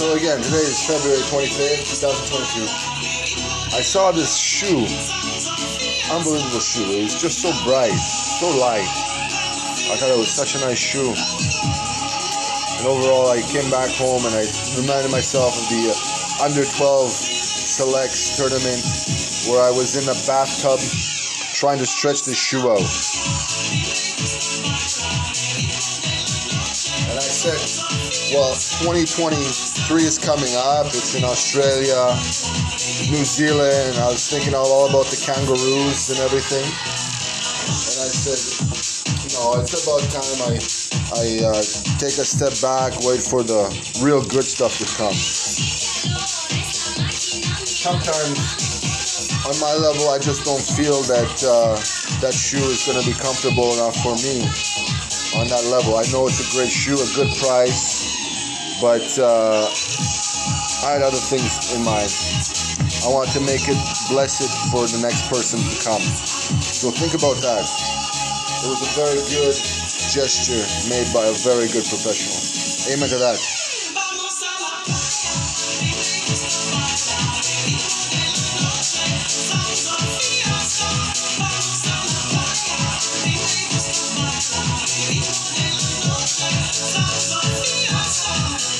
So again, today is February 25th, 2022. I saw this shoe, unbelievable shoe. It was just so bright, so light. I thought it was such a nice shoe. And overall, I came back home and I reminded myself of the uh, under 12 selects tournament where I was in a bathtub trying to stretch this shoe out. And I said, well, 2023 is coming up. It's in Australia, New Zealand. I was thinking all about the kangaroos and everything. And I said, you know, it's about time I, I uh, take a step back, wait for the real good stuff to come. Sometimes on my level, I just don't feel that uh, that shoe is going to be comfortable enough for me on that level. I know it's a great shoe, a good price, but uh, I had other things in mind. I want to make it blessed for the next person to come. So think about that. It was a very good gesture made by a very good professional. Amen to that.